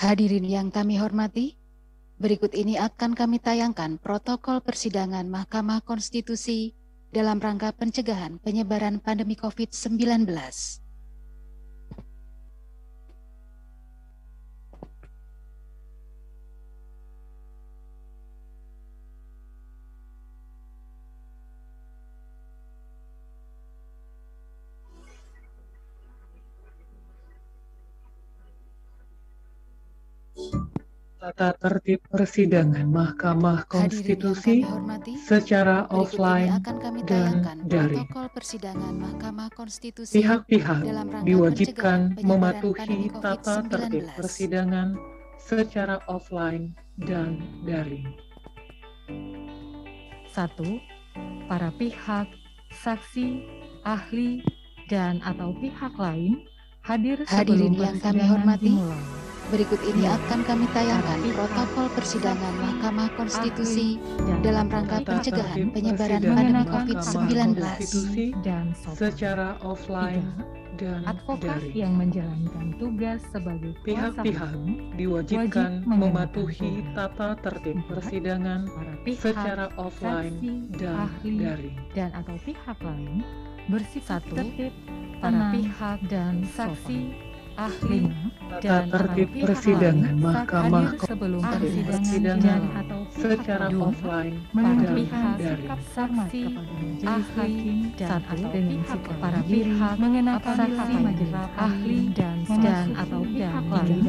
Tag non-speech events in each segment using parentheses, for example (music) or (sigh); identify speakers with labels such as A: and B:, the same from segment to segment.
A: Hadirin yang kami hormati, berikut ini akan kami tayangkan protokol persidangan Mahkamah Konstitusi dalam rangka pencegahan penyebaran pandemi COVID-19.
B: Tata tertib persidangan Mahkamah Konstitusi secara offline dan daring.
A: protokol persidangan Mahkamah Konstitusi
B: Pihak-pihak diwajibkan mematuhi tata tertib
A: COVID-19.
B: persidangan secara offline dan daring.
C: Satu, para pihak, saksi, ahli, dan atau pihak lain hadir
A: Hadirin
C: sebelum
A: yang kami hormati,
C: dimulai.
A: Berikut ini
C: Ya.
A: akan kami tayangkan protokol persidangan Mahkamah Konstitusi dalam rangka pencegahan penyebaran pandemi
C: mengenakan
B: Mahkamah
A: COVID-19.
B: Konstitusi
C: dan
B: secara offline dan
C: advokat yang menjalankan tugas sebagai
B: Pihak-pihak diwajibkan
C: wajib
B: mematuhi tata tertib persidangan
C: para pihak,
B: secara offline dan
C: ahli,
B: daring.
C: dan atau pihak lain bersifat
A: Satu,
C: tertib, para pihak dan saksi, ahli, dan
B: tertib
C: pihak
B: persidangan Mahkamah
C: hadir sebelum persidangan
B: persidangan
C: dan atau pihak
B: secara offline
C: pihak
B: daring.
C: sikap saksi, ahli, dan atau pihak para pihak mengenakan saksi majelis ahli dan dan atau pihak lain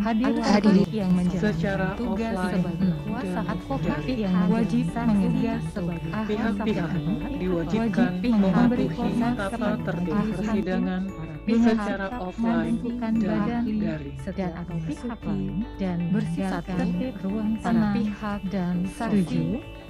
C: hadir
A: publik
C: yang menjalankan
B: secara
C: tugas sebagai kuasa advokat yang wajib mengenakan sebagai ahli dan
B: diwajibkan mematuhi tata tertib persidangan
C: pihak
B: secara offline dan
C: badan
B: daring.
C: dan atau pihak lain dan bersifat
A: ruang
C: para
A: tenang.
C: pihak dan saksi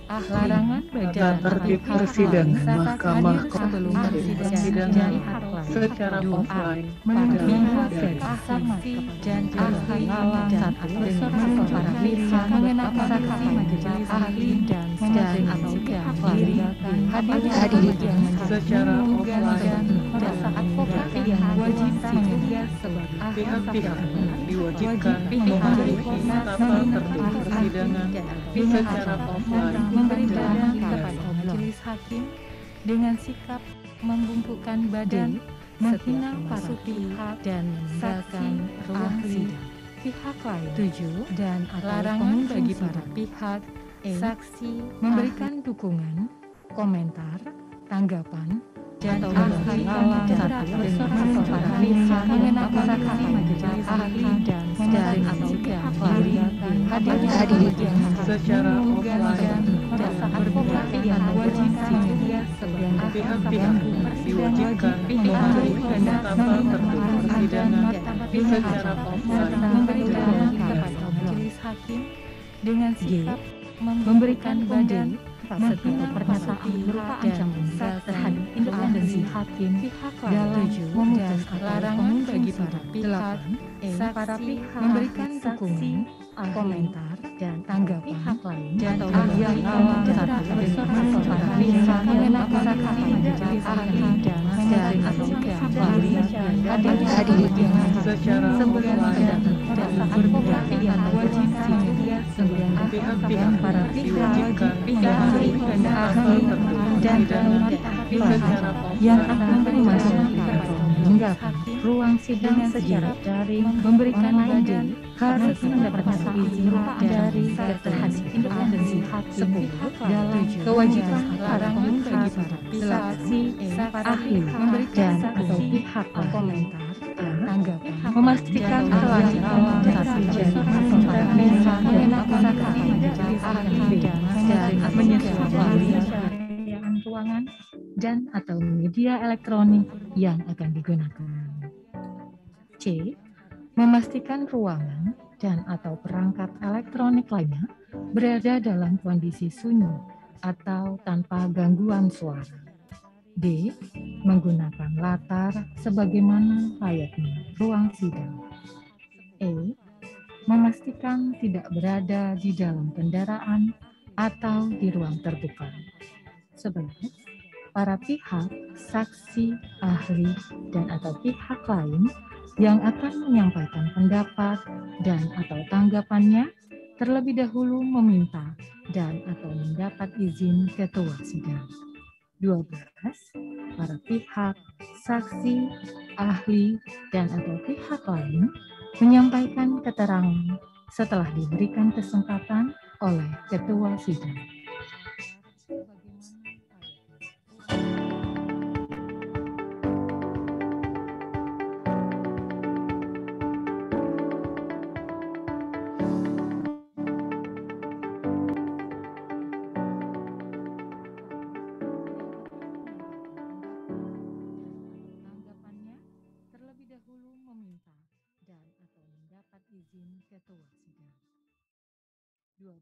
C: ahli larangan badan
B: tertib persidangan
C: saat
B: Mahkamah Konstitusi
C: persidangan dari
B: secara offline
C: pihak
B: daring.
C: saksi dan
A: ahli
C: dan
A: dengan
C: para pihak mengenakan
A: saksi
C: majelis ahli dan dan atau pihak lain hadir
B: secara offline
C: dan
B: daring.
C: Yang wajib tugas sebagai
B: Pihak-pihak diwajibkan
C: pihak
B: tata tertib persidangan secara offline.
C: memberi
B: dan
C: badan
B: daring.
C: kepada majelis hakim dengan sikap membungkukkan badan, menghina para pihak dan meninggalkan ruang sidang. Pihak lain. Tujuh dan larangan bagi para pihak saksi memberikan dukungan, komentar, tanggapan, dan ahli
A: melakukan
C: dan ahli hadir
B: secara offline.
C: dan wajib
B: Pihak-pihak diwajibkan secara offline
C: majelis hakim dengan sikap memberikan badan menghina perkataan berupa ancaman terhadap independensi hakim dalam memutuskan larangan bagi para pihak para pihak memberikan dukungan komentar dan tanggapan pihak lain atau ahli dan beserta para pihak mengenakan saksi majelis ahli dan dan atau pihak lain hadir
B: secara offline
C: dan advokat yang wajib sebagai
B: Pihak-pihak
C: para pihak pihak
B: mematuhi
C: dan ahli
B: secara
C: yang akan memasuki atau meninggalkan ruang sidang secara daring memberikan badan harus mendapatkan izin dari terhadap independensi hakim dalam kewajiban larangan bagi para saksi ahli dan atau pihak komentar tanggapan memastikan kelancaran saksi dan menyesuaikan ruangan dan atau media elektronik yang akan digunakan. C. Memastikan ruangan dan atau perangkat elektronik lainnya berada dalam kondisi sunyi atau tanpa gangguan suara. D. Menggunakan latar sebagaimana layaknya ruang sidang. E. Memastikan tidak berada di dalam kendaraan atau di ruang terbuka. Sebenarnya, para pihak, saksi, ahli, dan atau pihak lain yang akan menyampaikan pendapat dan atau tanggapannya terlebih dahulu meminta dan atau mendapat izin ketua sidang. 12. Para pihak, saksi, ahli, dan atau pihak lain menyampaikan keterangan setelah diberikan kesempatan oleh ketua sidang. Sidang. 12.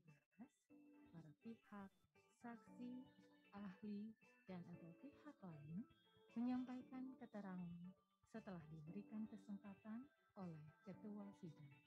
C: Para pihak, saksi, ahli, dan atau pihak lain menyampaikan keterangan setelah diberikan kesempatan oleh ketua sidang.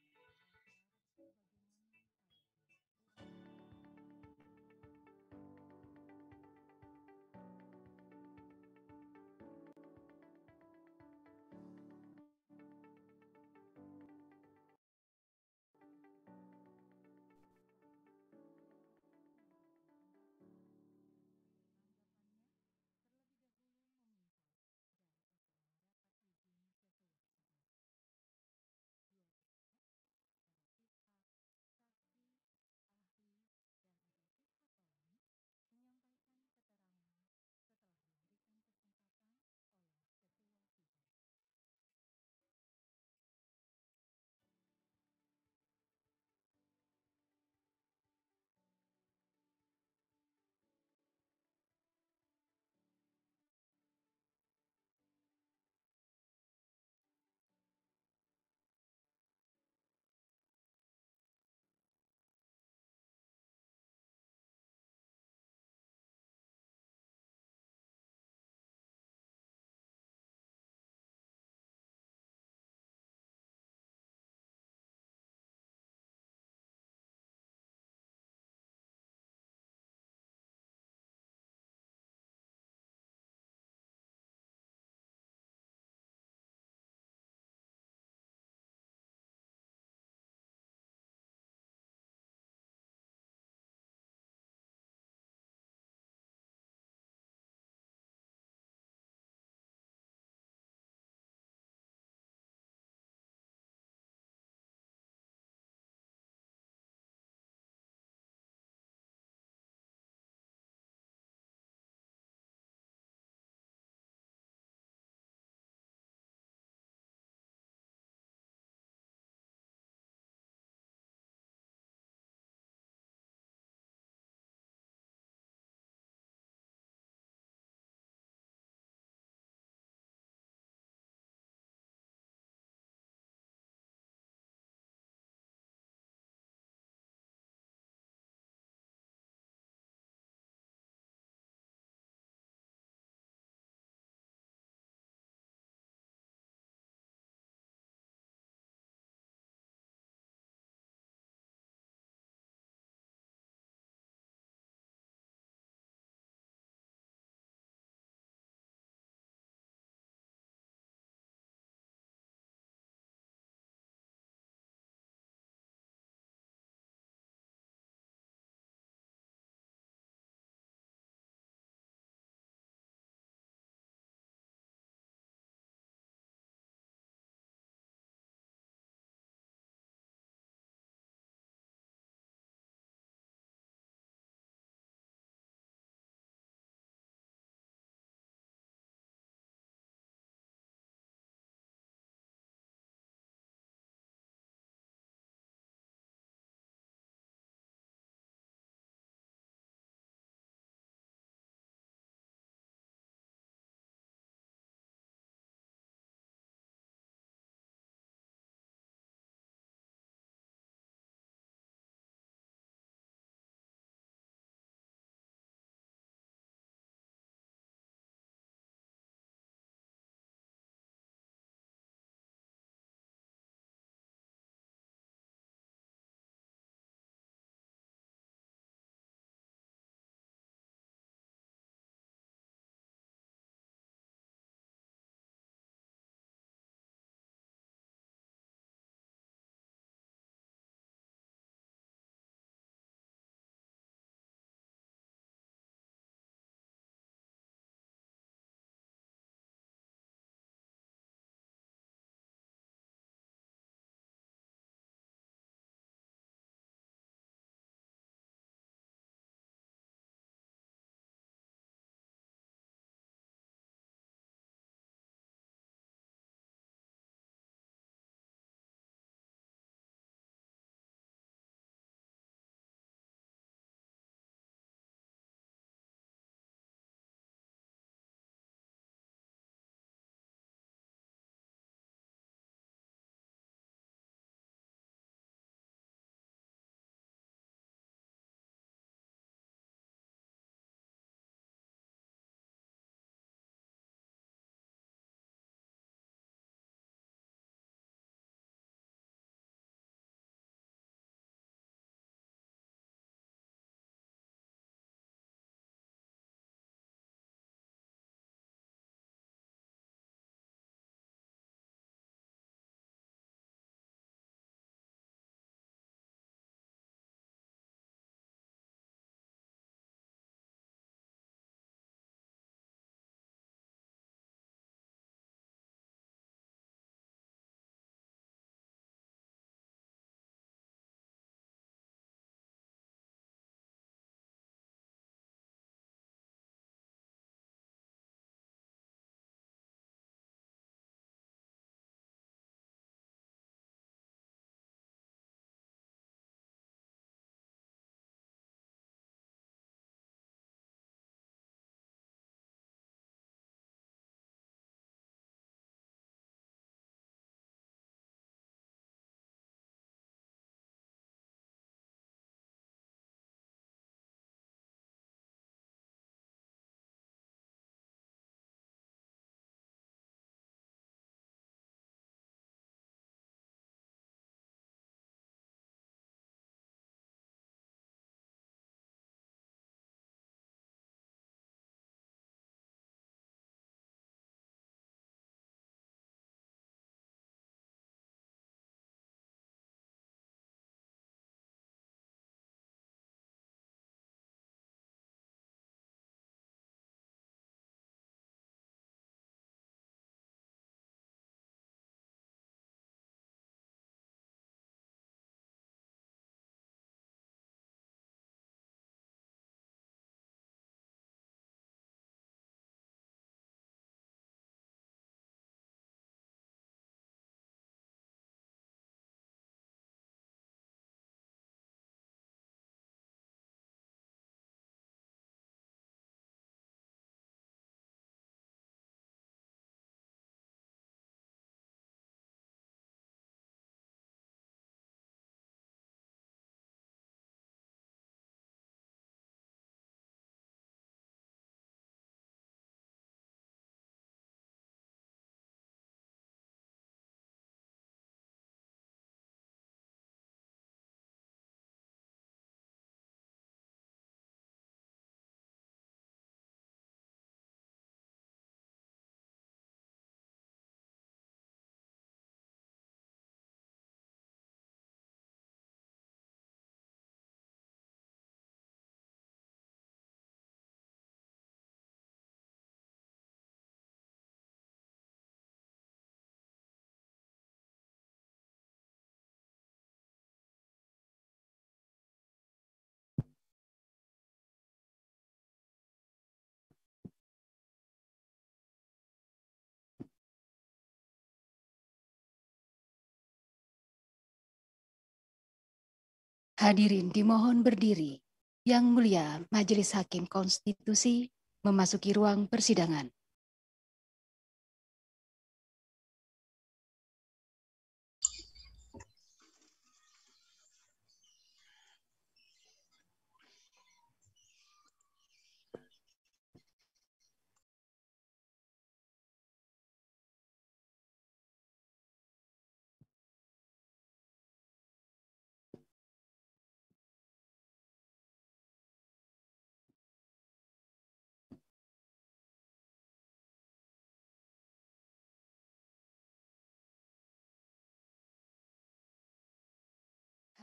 A: Hadirin dimohon berdiri. Yang mulia Majelis Hakim Konstitusi memasuki ruang persidangan.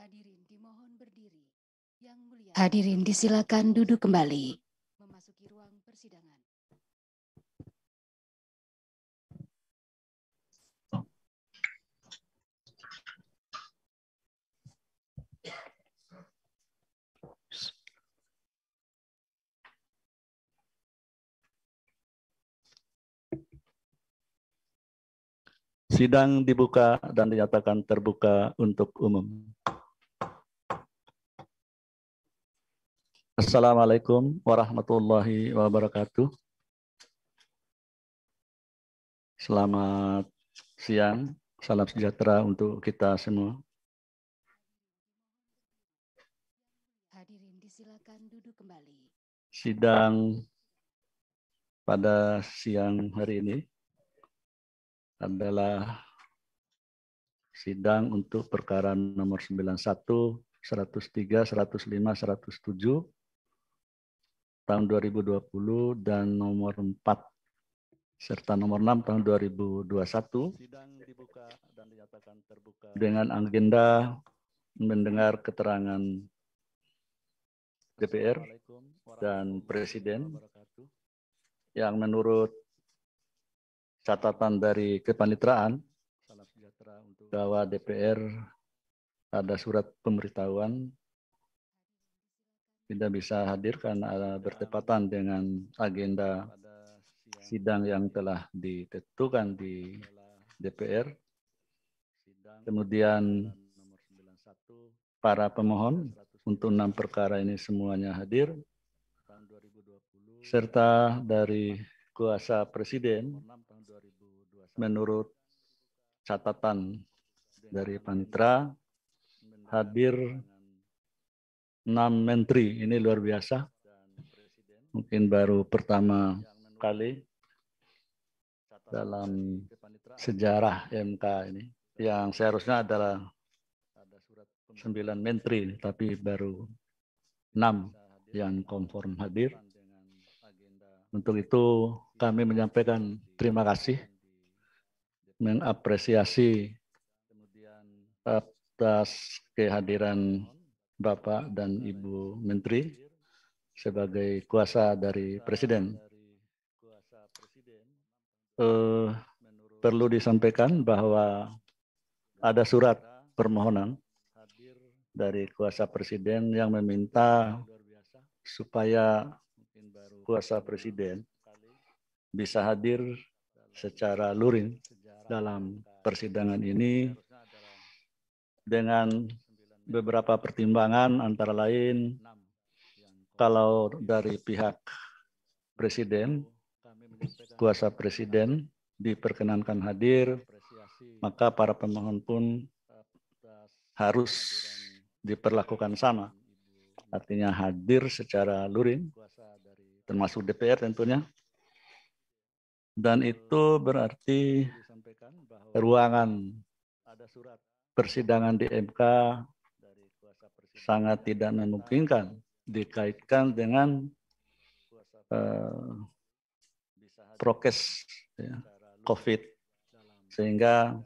A: Hadirin dimohon berdiri. Yang mulia Hadirin disilakan duduk kembali. Memasuki ruang persidangan.
D: Sidang dibuka dan dinyatakan terbuka untuk umum. Assalamualaikum warahmatullahi wabarakatuh. Selamat siang, salam sejahtera untuk kita semua.
A: Hadirin disilakan duduk kembali.
D: Sidang pada siang hari ini adalah sidang untuk perkara nomor 91, 103, 105, 107 tahun 2020 dan nomor 4 serta nomor 6 tahun 2021 sidang dibuka dan dinyatakan terbuka. dengan agenda mendengar keterangan DPR dan Presiden yang menurut catatan dari kepanitraan bahwa DPR ada surat pemberitahuan tidak bisa hadir karena bertepatan dengan agenda sidang yang telah ditentukan di DPR. Kemudian para pemohon untuk enam perkara ini semuanya hadir serta dari kuasa presiden menurut catatan dari Panitra hadir enam menteri ini luar biasa. Mungkin baru pertama kali dalam sejarah MK ini. Yang seharusnya adalah sembilan menteri tapi baru enam yang konform hadir. Untuk itu kami menyampaikan terima kasih, mengapresiasi atas kehadiran Bapak dan Ibu Menteri sebagai kuasa dari Presiden. Eh, perlu disampaikan bahwa ada surat permohonan dari kuasa Presiden yang meminta supaya kuasa presiden bisa hadir secara luring dalam persidangan ini dengan beberapa pertimbangan antara lain kalau dari pihak presiden kuasa presiden diperkenankan hadir maka para pemohon pun harus diperlakukan sama artinya hadir secara luring termasuk DPR tentunya. Dan itu berarti ruangan persidangan di MK sangat tidak memungkinkan dikaitkan dengan uh, prokes ya, COVID. Sehingga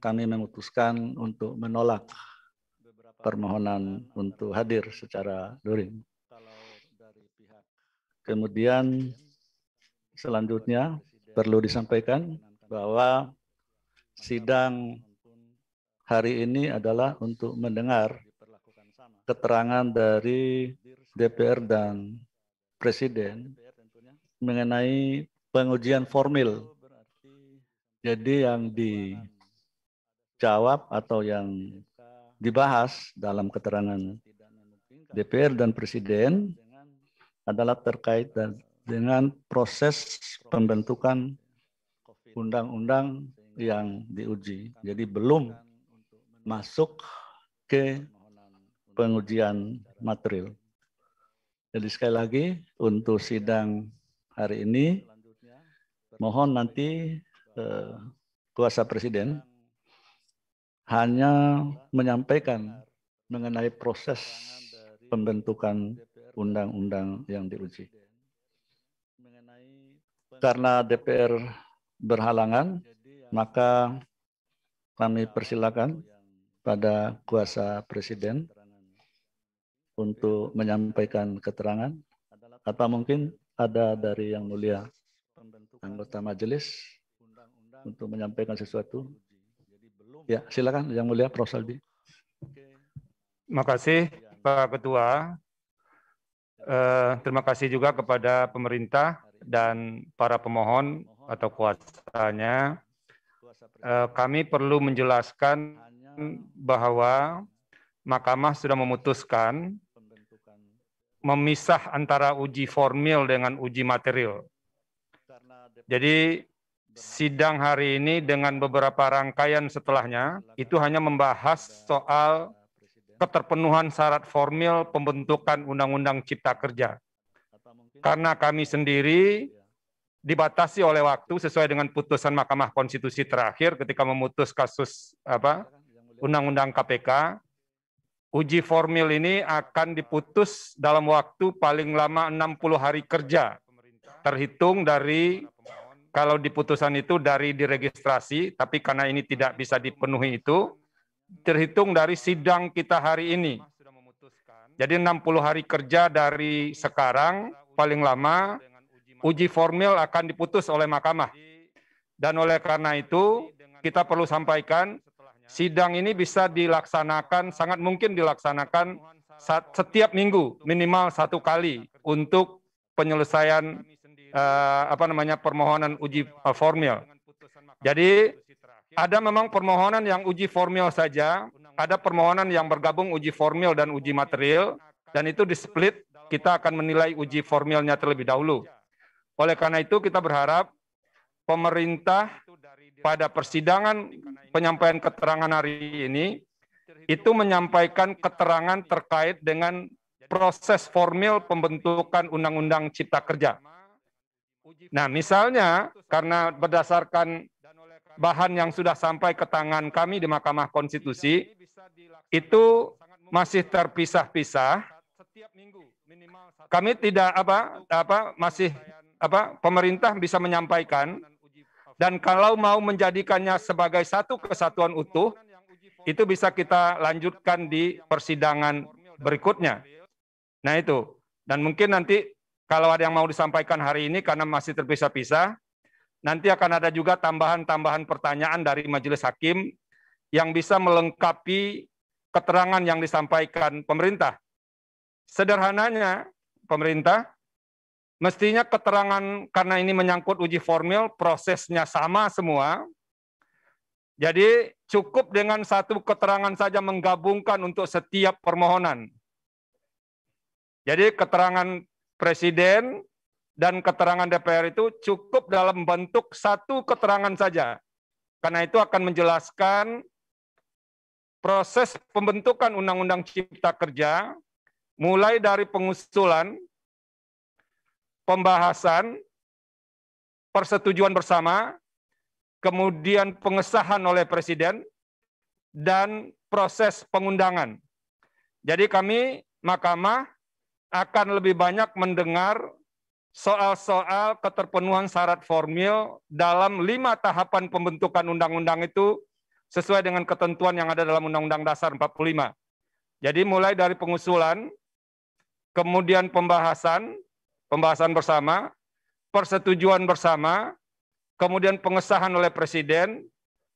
D: kami memutuskan untuk menolak permohonan untuk hadir secara luring. Kemudian selanjutnya perlu disampaikan bahwa sidang hari ini adalah untuk mendengar keterangan dari DPR dan Presiden mengenai pengujian formil. Jadi yang dijawab atau yang dibahas dalam keterangan DPR dan Presiden adalah terkait dengan proses pembentukan undang-undang yang diuji. Jadi belum masuk ke pengujian material. Jadi sekali lagi untuk sidang hari ini mohon nanti eh, kuasa presiden hanya menyampaikan mengenai proses pembentukan undang-undang yang diuji. Karena DPR berhalangan, maka kami persilakan pada kuasa presiden untuk menyampaikan keterangan atau mungkin ada dari yang mulia anggota majelis untuk menyampaikan sesuatu. Ya, silakan yang mulia Prof. Saldi.
E: Terima kasih Pak Ketua. Eh, terima kasih juga kepada pemerintah dan para pemohon atau kuasanya. Eh, kami perlu menjelaskan bahwa Mahkamah sudah memutuskan memisah antara uji formil dengan uji material. Jadi sidang hari ini dengan beberapa rangkaian setelahnya itu hanya membahas soal keterpenuhan syarat formil pembentukan Undang-Undang Cipta Kerja. Karena kami sendiri dibatasi oleh waktu sesuai dengan putusan Mahkamah Konstitusi terakhir ketika memutus kasus apa Undang-Undang KPK, uji formil ini akan diputus dalam waktu paling lama 60 hari kerja terhitung dari kalau di putusan itu dari diregistrasi, tapi karena ini tidak bisa dipenuhi itu, terhitung dari sidang kita hari ini. Jadi 60 hari kerja dari sekarang paling lama uji formil akan diputus oleh mahkamah. Dan oleh karena itu kita perlu sampaikan sidang ini bisa dilaksanakan, sangat mungkin dilaksanakan setiap minggu minimal satu kali untuk penyelesaian uh, apa namanya permohonan uji uh, formil. Jadi ada memang permohonan yang uji formil saja, ada permohonan yang bergabung uji formil dan uji material, dan itu di split kita akan menilai uji formilnya terlebih dahulu. Oleh karena itu kita berharap pemerintah pada persidangan penyampaian keterangan hari ini itu menyampaikan keterangan terkait dengan proses formil pembentukan Undang-Undang Cipta Kerja. Nah, misalnya karena berdasarkan bahan yang sudah sampai ke tangan kami di Mahkamah Konstitusi, itu masih terpisah-pisah. Kami tidak apa apa masih apa pemerintah bisa menyampaikan dan kalau mau menjadikannya sebagai satu kesatuan utuh, itu bisa kita lanjutkan di persidangan berikutnya. Nah itu. Dan mungkin nanti kalau ada yang mau disampaikan hari ini karena masih terpisah-pisah, nanti akan ada juga tambahan-tambahan pertanyaan dari majelis hakim yang bisa melengkapi keterangan yang disampaikan pemerintah. Sederhananya, pemerintah Mestinya keterangan karena ini menyangkut uji formil, prosesnya sama semua. Jadi cukup dengan satu keterangan saja menggabungkan untuk setiap permohonan. Jadi keterangan presiden dan keterangan DPR itu cukup dalam bentuk satu keterangan saja. Karena itu akan menjelaskan proses pembentukan Undang-Undang Cipta Kerja mulai dari pengusulan pembahasan, persetujuan bersama, kemudian pengesahan oleh Presiden, dan proses pengundangan. Jadi kami, Mahkamah, akan lebih banyak mendengar soal-soal keterpenuhan syarat formil dalam lima tahapan pembentukan undang-undang itu sesuai dengan ketentuan yang ada dalam Undang-Undang Dasar 45. Jadi mulai dari pengusulan, kemudian pembahasan, pembahasan bersama, persetujuan bersama, kemudian pengesahan oleh Presiden,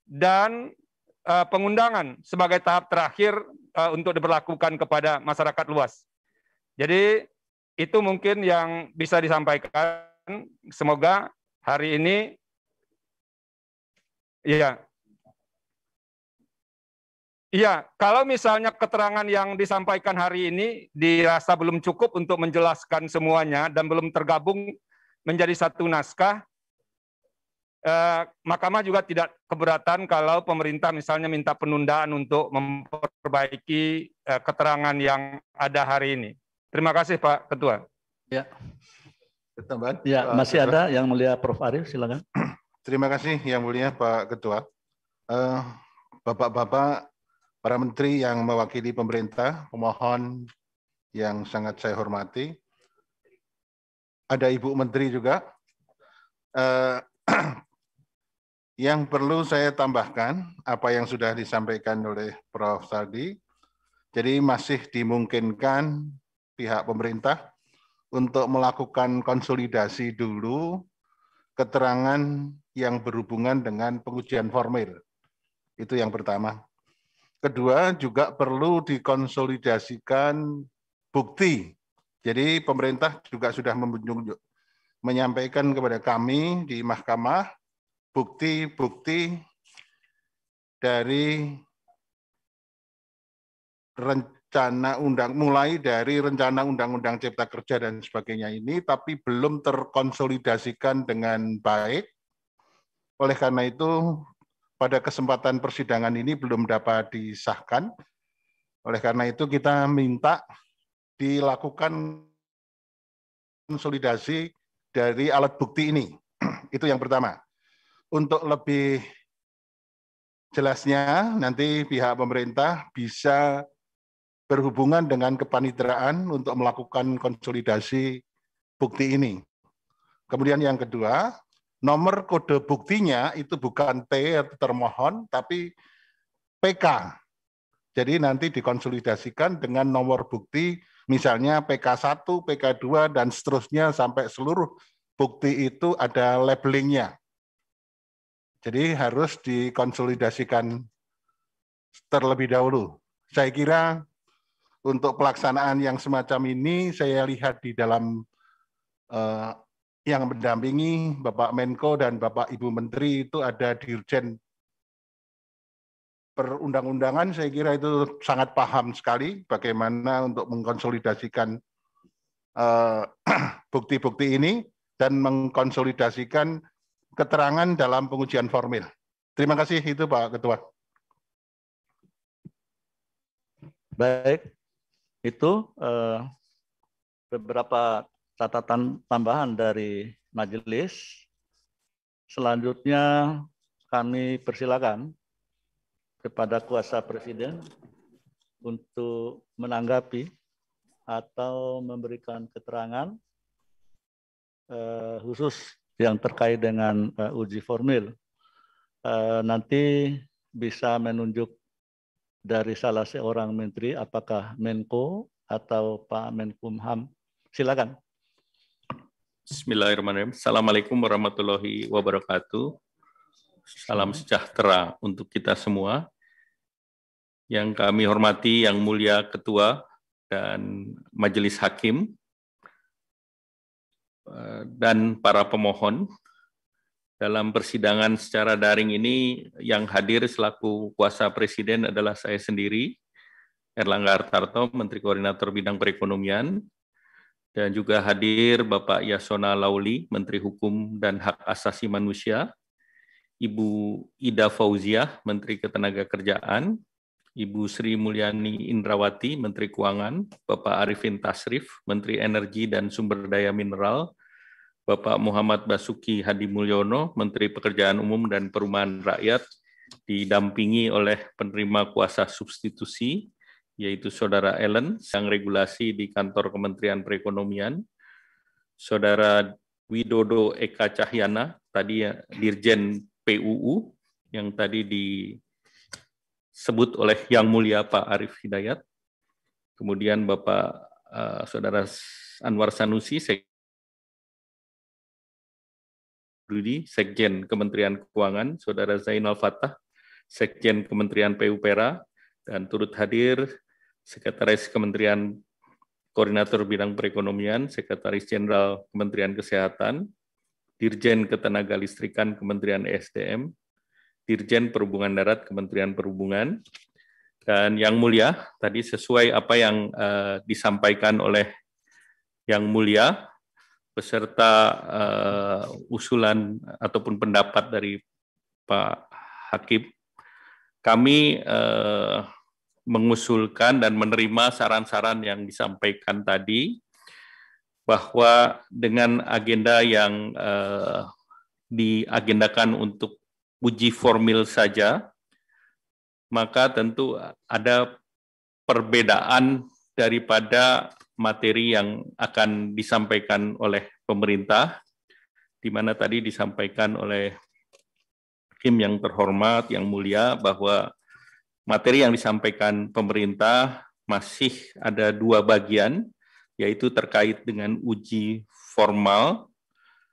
E: dan uh, pengundangan sebagai tahap terakhir uh, untuk diberlakukan kepada masyarakat luas. Jadi itu mungkin yang bisa disampaikan. Semoga hari ini, ya, Iya, kalau misalnya keterangan yang disampaikan hari ini dirasa belum cukup untuk menjelaskan semuanya dan belum tergabung menjadi satu naskah, eh, Mahkamah juga tidak keberatan kalau pemerintah misalnya minta penundaan untuk memperbaiki eh, keterangan yang ada hari ini. Terima kasih Pak Ketua.
D: Ya,
F: Tambahan?
D: ya
F: Pak
D: masih
F: Ketua.
D: ada yang mulia Prof. Arief, silakan.
F: Terima kasih yang mulia Pak Ketua. Eh, Bapak-bapak, para menteri yang mewakili pemerintah, pemohon yang sangat saya hormati. Ada Ibu Menteri juga. Eh, (clears throat) yang perlu saya tambahkan apa yang sudah disampaikan oleh Prof. Saldi. Jadi masih dimungkinkan pihak pemerintah untuk melakukan konsolidasi dulu keterangan yang berhubungan dengan pengujian formil. Itu yang pertama. Kedua, juga perlu dikonsolidasikan bukti. Jadi pemerintah juga sudah menyampaikan kepada kami di mahkamah bukti-bukti dari rencana undang mulai dari rencana undang-undang cipta kerja dan sebagainya ini tapi belum terkonsolidasikan dengan baik. Oleh karena itu pada kesempatan persidangan ini belum dapat disahkan. Oleh karena itu kita minta dilakukan konsolidasi dari alat bukti ini. (clears throat) Itu yang pertama. Untuk lebih jelasnya nanti pihak pemerintah bisa berhubungan dengan kepanitraan untuk melakukan konsolidasi bukti ini. Kemudian yang kedua, nomor kode buktinya itu bukan T atau termohon, tapi PK. Jadi nanti dikonsolidasikan dengan nomor bukti, misalnya PK1, PK2, dan seterusnya sampai seluruh bukti itu ada labelingnya. Jadi harus dikonsolidasikan terlebih dahulu. Saya kira untuk pelaksanaan yang semacam ini, saya lihat di dalam eh, yang mendampingi Bapak Menko dan Bapak Ibu Menteri itu ada Dirjen perundang-undangan saya kira itu sangat paham sekali bagaimana untuk mengkonsolidasikan eh, (clears throat) bukti-bukti ini dan mengkonsolidasikan keterangan dalam pengujian formil. Terima kasih itu Pak Ketua.
D: Baik, itu eh, beberapa catatan tambahan dari majelis. Selanjutnya kami persilakan kepada kuasa presiden untuk menanggapi atau memberikan keterangan eh, khusus yang terkait dengan eh, uji formil. Eh, nanti bisa menunjuk dari salah seorang menteri, apakah Menko atau Pak Menkumham. Silakan.
G: Bismillahirrahmanirrahim. Assalamualaikum warahmatullahi wabarakatuh. Salam sejahtera untuk kita semua. Yang kami hormati Yang Mulia Ketua dan Majelis Hakim eh, dan para pemohon dalam persidangan secara daring ini yang hadir selaku kuasa presiden adalah saya sendiri, Erlangga Hartarto, Menteri Koordinator Bidang Perekonomian, dan juga hadir Bapak Yasona Lauli, Menteri Hukum dan Hak Asasi Manusia, Ibu Ida Fauziah, Menteri Ketenagakerjaan, Ibu Sri Mulyani Indrawati, Menteri Keuangan, Bapak Arifin Tasrif, Menteri Energi dan Sumber Daya Mineral, Bapak Muhammad Basuki Hadi Mulyono, Menteri Pekerjaan Umum dan Perumahan Rakyat, didampingi oleh penerima kuasa substitusi, yaitu Saudara Ellen, Sang Regulasi di Kantor Kementerian Perekonomian, Saudara Widodo Eka Cahyana, tadi ya, Dirjen PUU, yang tadi disebut oleh Yang Mulia Pak Arif Hidayat, kemudian Bapak uh, Saudara Anwar Sanusi, Rudi, Sekjen Kementerian Keuangan, Saudara Zainal Fatah, Sekjen Kementerian PUPera, dan turut hadir Sekretaris Kementerian Koordinator Bidang Perekonomian, Sekretaris Jenderal Kementerian Kesehatan, Dirjen Ketenagalistrikan Kementerian ESDM, Dirjen Perhubungan Darat Kementerian Perhubungan, Dan Yang Mulia, tadi sesuai apa yang uh, disampaikan oleh Yang Mulia, beserta uh, usulan ataupun pendapat dari Pak Hakim, kami uh, mengusulkan dan menerima saran-saran yang disampaikan tadi bahwa dengan agenda yang uh, diagendakan untuk uji formil saja, maka tentu ada perbedaan daripada materi yang akan disampaikan oleh pemerintah, di mana tadi disampaikan oleh Kim yang terhormat, yang mulia, bahwa materi yang disampaikan pemerintah masih ada dua bagian, yaitu terkait dengan uji formal,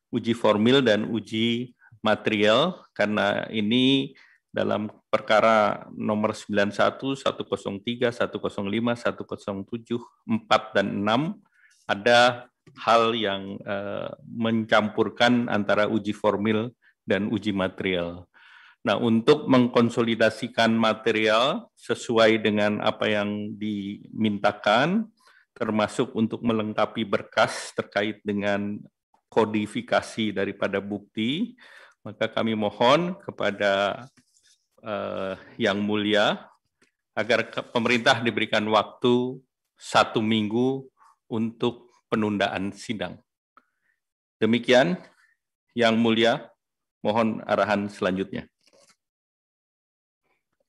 G: uji formil dan uji material karena ini dalam perkara nomor 91, 103, 105, 107, 4 dan 6 ada hal yang uh, mencampurkan antara uji formil dan uji material. Nah, untuk mengkonsolidasikan material sesuai dengan apa yang dimintakan, termasuk untuk melengkapi berkas terkait dengan kodifikasi daripada bukti, maka kami mohon kepada uh, Yang Mulia agar pemerintah diberikan waktu satu minggu untuk penundaan sidang. Demikian, Yang Mulia, mohon arahan selanjutnya.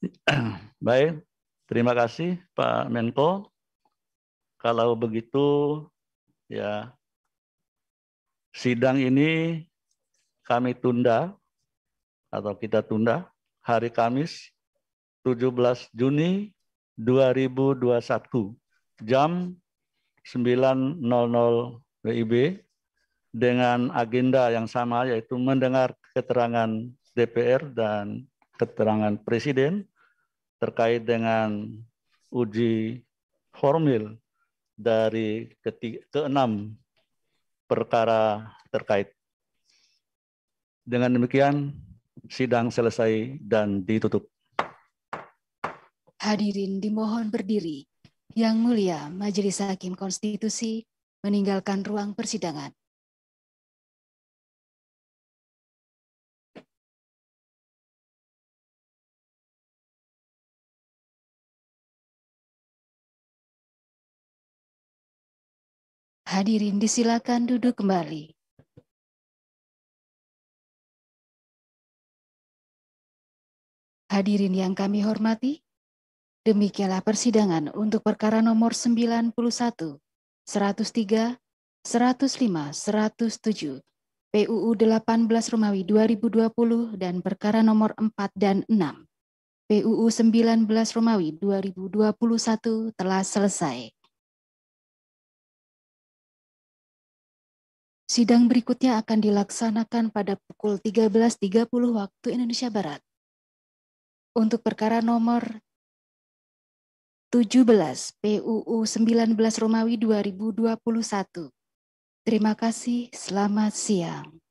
G: (clears throat)
D: Baik, terima kasih Pak Menko. Kalau begitu ya sidang ini kami tunda atau kita tunda hari Kamis 17 Juni 2021 jam 9.00 WIB dengan agenda yang sama yaitu mendengar keterangan DPR dan keterangan Presiden terkait dengan uji formil dari keenam perkara terkait. Dengan demikian, sidang selesai dan ditutup.
A: Hadirin dimohon berdiri. Yang mulia Majelis Hakim Konstitusi meninggalkan ruang persidangan. Hadirin disilakan duduk kembali. Hadirin yang kami hormati, demikianlah persidangan untuk perkara nomor 91, 103, 105, 107, PUU 18 Romawi 2020 dan perkara nomor 4 dan 6, PUU 19 Romawi 2021 telah selesai. Sidang berikutnya akan dilaksanakan pada pukul 13.30 waktu Indonesia Barat. Untuk perkara nomor 17 PUU 19 Romawi 2021. Terima kasih, selamat siang.